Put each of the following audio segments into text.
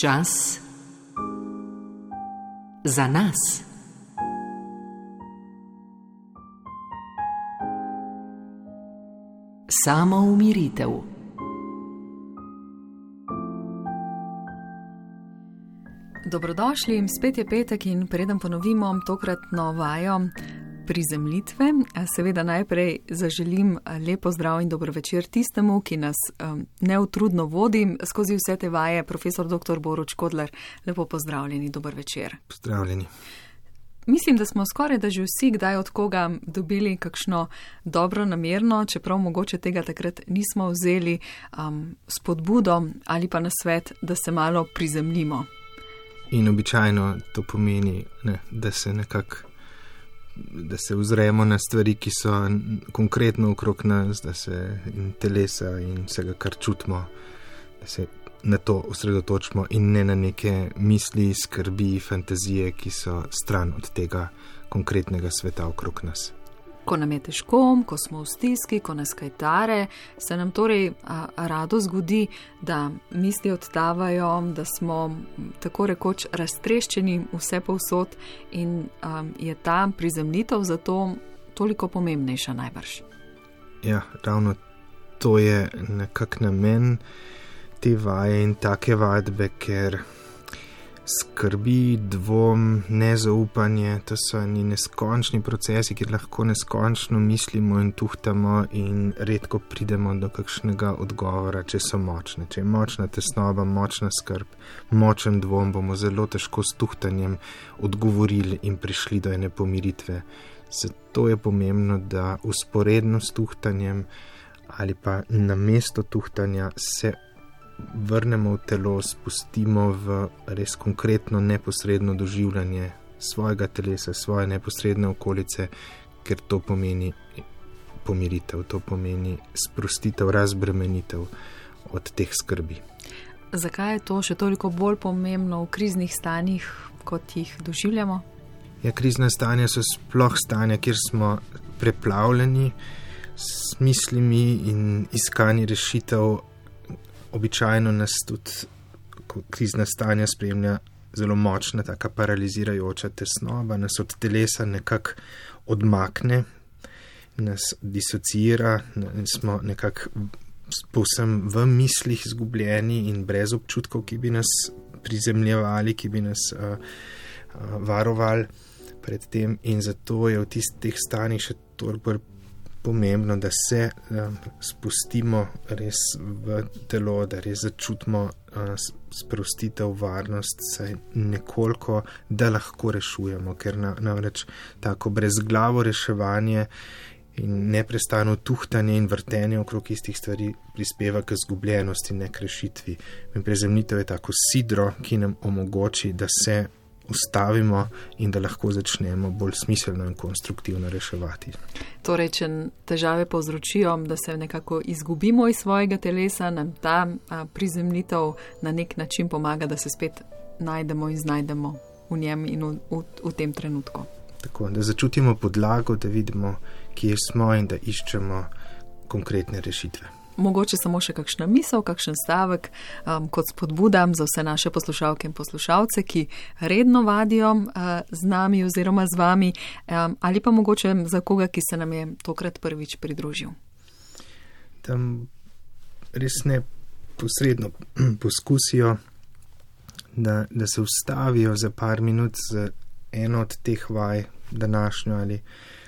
Čas za nas. Samo umiritev. Dobrodošli, spet je petek in preden ponovimo tokratno vajo prizemljitve, seveda najprej zaželim lepo zdrav in dobro večer tistemu, ki nas um, neutrudno vodi skozi vse te vaje, profesor dr. Boruč Kodler. Lepo pozdravljeni, dober večer. Pozdravljeni. Mislim, da smo skoraj da že vsi kdaj od koga dobili kakšno dobro namerno, čeprav mogoče tega takrat nismo vzeli um, spodbudo ali pa na svet, da se malo prizemljimo. In običajno to pomeni, ne, da se nekako da se ozremo na stvari, ki so konkretno okrog nas, da se in telesa in vsega, kar čutimo, da se na to osredotočimo in ne na neke misli, skrbi, fantazije, ki so stran od tega konkretnega sveta okrog nas ko nam je težko, ko smo v stiski, ko nas kaj tare, se nam torej a, rado zgodi, da misli odtavajo, da smo tako rekoč raztreščeni vse povsod in a, je ta prizemljitev zato toliko pomembnejša najbrž. Ja, ravno to je nekak namen te vaje in take vadbe, ker skrbi, dvom, nezaupanje, to so neki neskončni procesi, ki lahko neskončno mislimo in tuhtamo, in redko pridemo do kakšnega odgovora, če so močne. Če je močna tesnoba, močna skrb, močen dvom, bomo zelo težko s tuhtanjem odgovorili in prišli do ene pomiritve. Zato je pomembno, da usporedno s tuhtanjem ali pa na mesto tuhtanja se vrnemo v telo, spustimo v res konkretno, neposredno doživljanje svojega telesa, svoje neposredne okolice, ker to pomeni pomiritev, to pomeni sprostitev, razbremenitev od teh skrbi. Zakaj je to še toliko bolj pomembno v kriznih stanjih, kot jih doživljamo? Ja, krizne stanja so sploh stanja, kjer smo preplavljeni s mislimi in iskanji rešitev običajno nas tudi krizna stanja spremlja zelo močna, taka paralizirajoča tesnoba, nas od telesa nekako odmakne, nas disocira smo nekako povsem v mislih izgubljeni in brez občutkov, ki bi nas prizemljevali, ki bi nas uh, uh, varovali pred tem. In zato je v tistih stanjih še toliko pomembno, da se um, spustimo res v telo, da res začutimo uh, sprostitev, varnost, saj nekoliko, da lahko rešujemo, ker na, namreč tako brezglavo reševanje in neprestano tuhtanje in vrtenje okrog istih stvari prispeva k zgubljenosti, ne k rešitvi. In prezemnitev je tako sidro, ki nam omogoči, da se ustavimo in da lahko začnemo bolj smiselno in konstruktivno reševati. Torej, če težave povzročijo, da se nekako izgubimo iz svojega telesa, nam ta prizemljitev na nek način pomaga, da se spet najdemo in znajdemo v njem in v, v, v tem trenutku. Tako, da začutimo podlago, da vidimo, kje smo in da iščemo konkretne rešitve. Mogoče samo še kakšna misel, kakšen stavek um, kot spodbudam za vse naše poslušalke in poslušalce, ki redno vadijo uh, z nami oziroma z vami, um, ali pa mogoče za koga, ki se nam je tokrat prvič pridružil. Tam res ne posredno poskusijo, da, da se ustavijo za par minut z eno od teh vaj, današnjo ali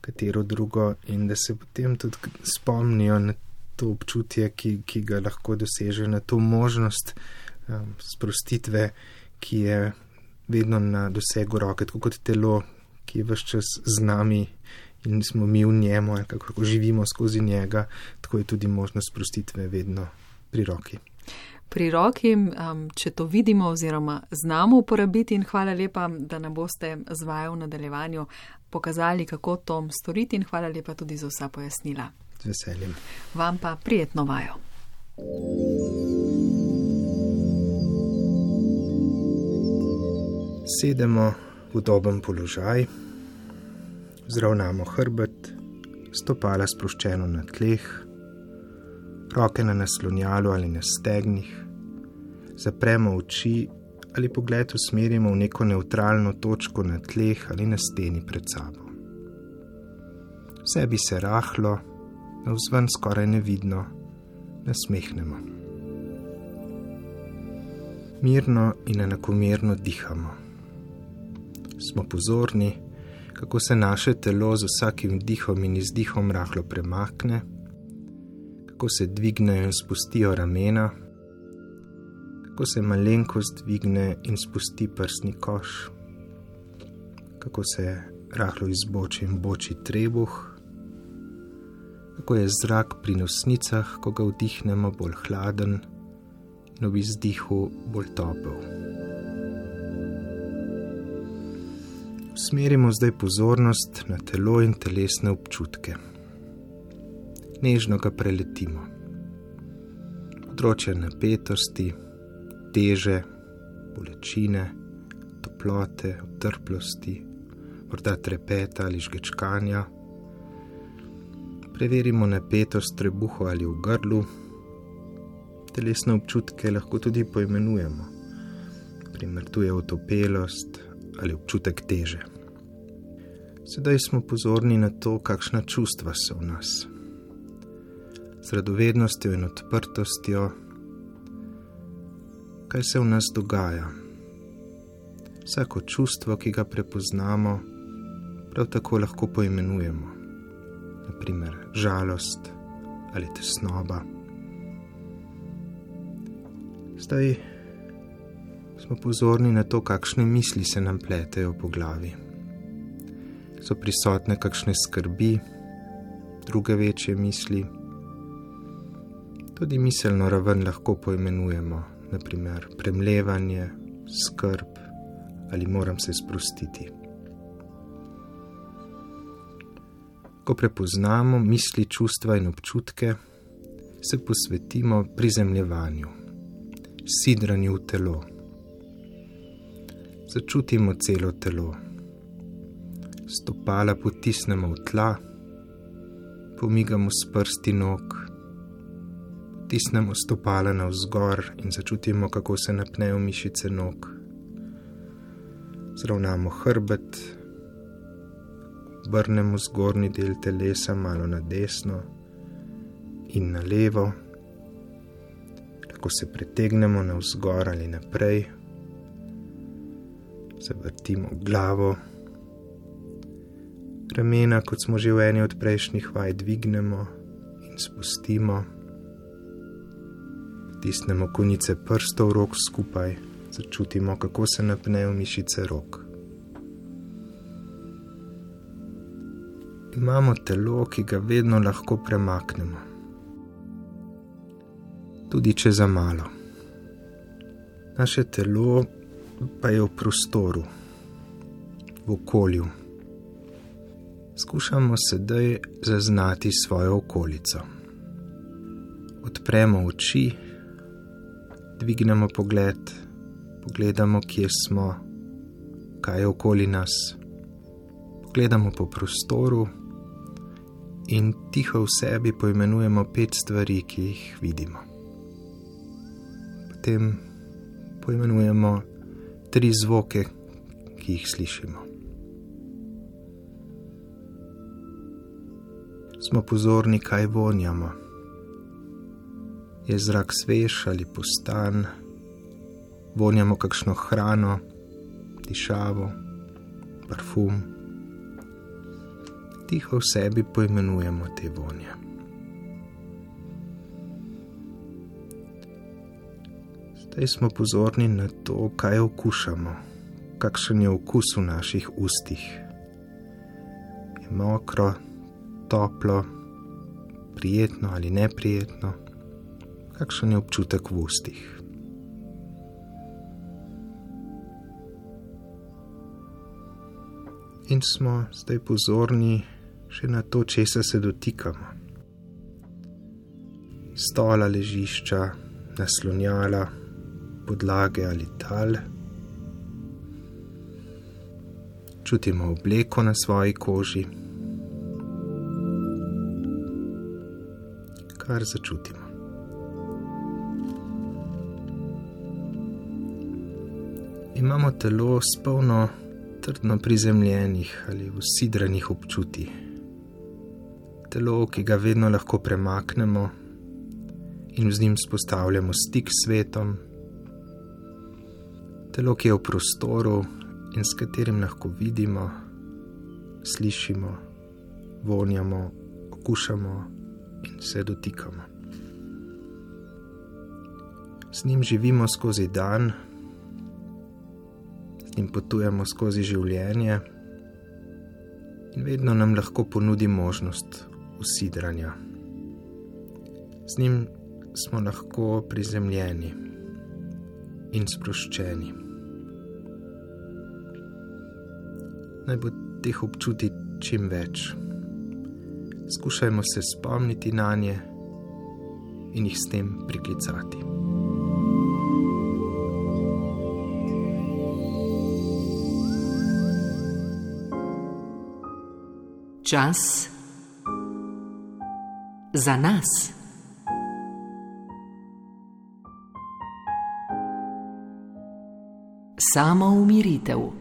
katero drugo, in da se potem tudi spomnijo na to občutje, ki, ki ga lahko doseže, na to možnost um, sprostitve, ki je vedno na dosegu roke, tako kot telo, ki je vse čas z nami in smo mi v njemu, ali kako živimo skozi njega, tako je tudi možnost sprostitve vedno pri roki. Pri roki, um, če to vidimo oziroma znamo uporabiti, in hvala lepa, da nam boste z vajo v nadaljevanju pokazali, kako to storiti, in hvala lepa tudi za vsa pojasnila z veseljem. Vam pa prijetno vajo. Sedemo v udoben položaj, zravnamo hrbet, stopala sproščeno na tleh, roke na naslonjalu ali na stegnih, zapremo oči ali pogled usmerimo v neko neutralno točko na tleh ali na steni pred sabo. Vse bi se rahlo, navzven skoraj nevidno, nasmehnemo. Mirno in enakomerno dihamo. Smo pozorni, kako se naše telo z vsakim dihom in izdihom rahlo premakne, kako se dvignejo in spustijo ramena, kako se malenkost dvigne in spusti prsni koš, kako se rahlo izboči in boči trebuh, kako je zrak pri nosnicah, ko ga vdihnemo bolj hladen in ob izdihu bolj topel. Usmerimo zdaj pozornost na telo in telesne občutke. Nežno ga preletimo. Področje napetosti, teže, bolečine, toplote, utrplosti, morda trepeta ali žgečkanja. Preverimo napetost trebuhu ali v grlu. Telesne občutke lahko tudi poimenujemo, naprimer tu je otopelost ali občutek teže. Sedaj smo pozorni na to, kakšna čustva so v nas. Z radovednostjo in odprtostjo kaj se v nas dogaja. Vsako čustvo, ki ga prepoznamo, prav tako lahko poimenujemo, naprimer žalost ali tesnoba. Zdaj smo pozorni na to, kakšne misli se nam pletejo po glavi. So prisotne kakšne skrbi, druge večje misli. Tudi miselno raven lahko poimenujemo, naprimer premlevanje, skrb ali moram se sprostiti. Ko prepoznamo misli, čustva in občutke, se posvetimo prizemljevanju, sidranju v telo. Začutimo celo telo, stopala potisnemo v tla, pomigamo s prsti nog Tisnemo stopala navzgor in začutimo, kako se napnejo mišice nog. Zravnamo hrbet, obrnemo zgornji del telesa malo na desno in na levo, tako se pretegnemo navzgor ali naprej, zavrtimo glavo. Ramena, kot smo že v eni od prejšnjih vaj, dvignemo in spustimo stisnemo konice prstov rok skupaj, začutimo, kako se napnejo mišice rok. Imamo telo, ki ga vedno lahko premaknemo, tudi če za malo. Naše telo pa je v prostoru, v okolju. Skušamo sedaj zaznati svojo okolico. Odpremo oči dvignemo pogled, pogledamo, kje smo, kaj je okoli nas. Pogledamo po prostoru in tiho v sebi poimenujemo pet stvari, ki jih vidimo. Potem poimenujemo tri zvoke, ki jih slišimo. Smo pozorni, kaj vonjamo je zrak svež ali postan, vonjamo kakšno hrano, dišavo, parfum. Tiho v sebi poimenujemo te vonje. Zdaj smo pozorni na to, kaj okušamo, kakšen je okus v naših ustih. Je mokro, toplo, prijetno ali neprijetno kakšen je občutek v ustih. In smo zdaj pozorni še na to, česa se dotikamo. Stola, ležišča, naslonjala, podlage ali tal. Čutimo obleko na svoji koži, kar začutimo. imamo telo s polno trdno prizemljenih ali usidranih občutij. Telo, ki ga vedno lahko premaknemo in z njim spostavljamo stik s svetom. Telo, ki je v prostoru in s katerim lahko vidimo, slišimo, vonjamo, okušamo in se dotikamo. Z njim živimo skozi dan, z njim potujemo skozi življenje in vedno nam lahko ponudi možnost usidranja. Z njim smo lahko prizemljeni in sproščeni. Naj bo teh občutij čim več. Skušajmo se spomniti na nje in jih s tem priklicati. Čas za nas. Samo umiritev.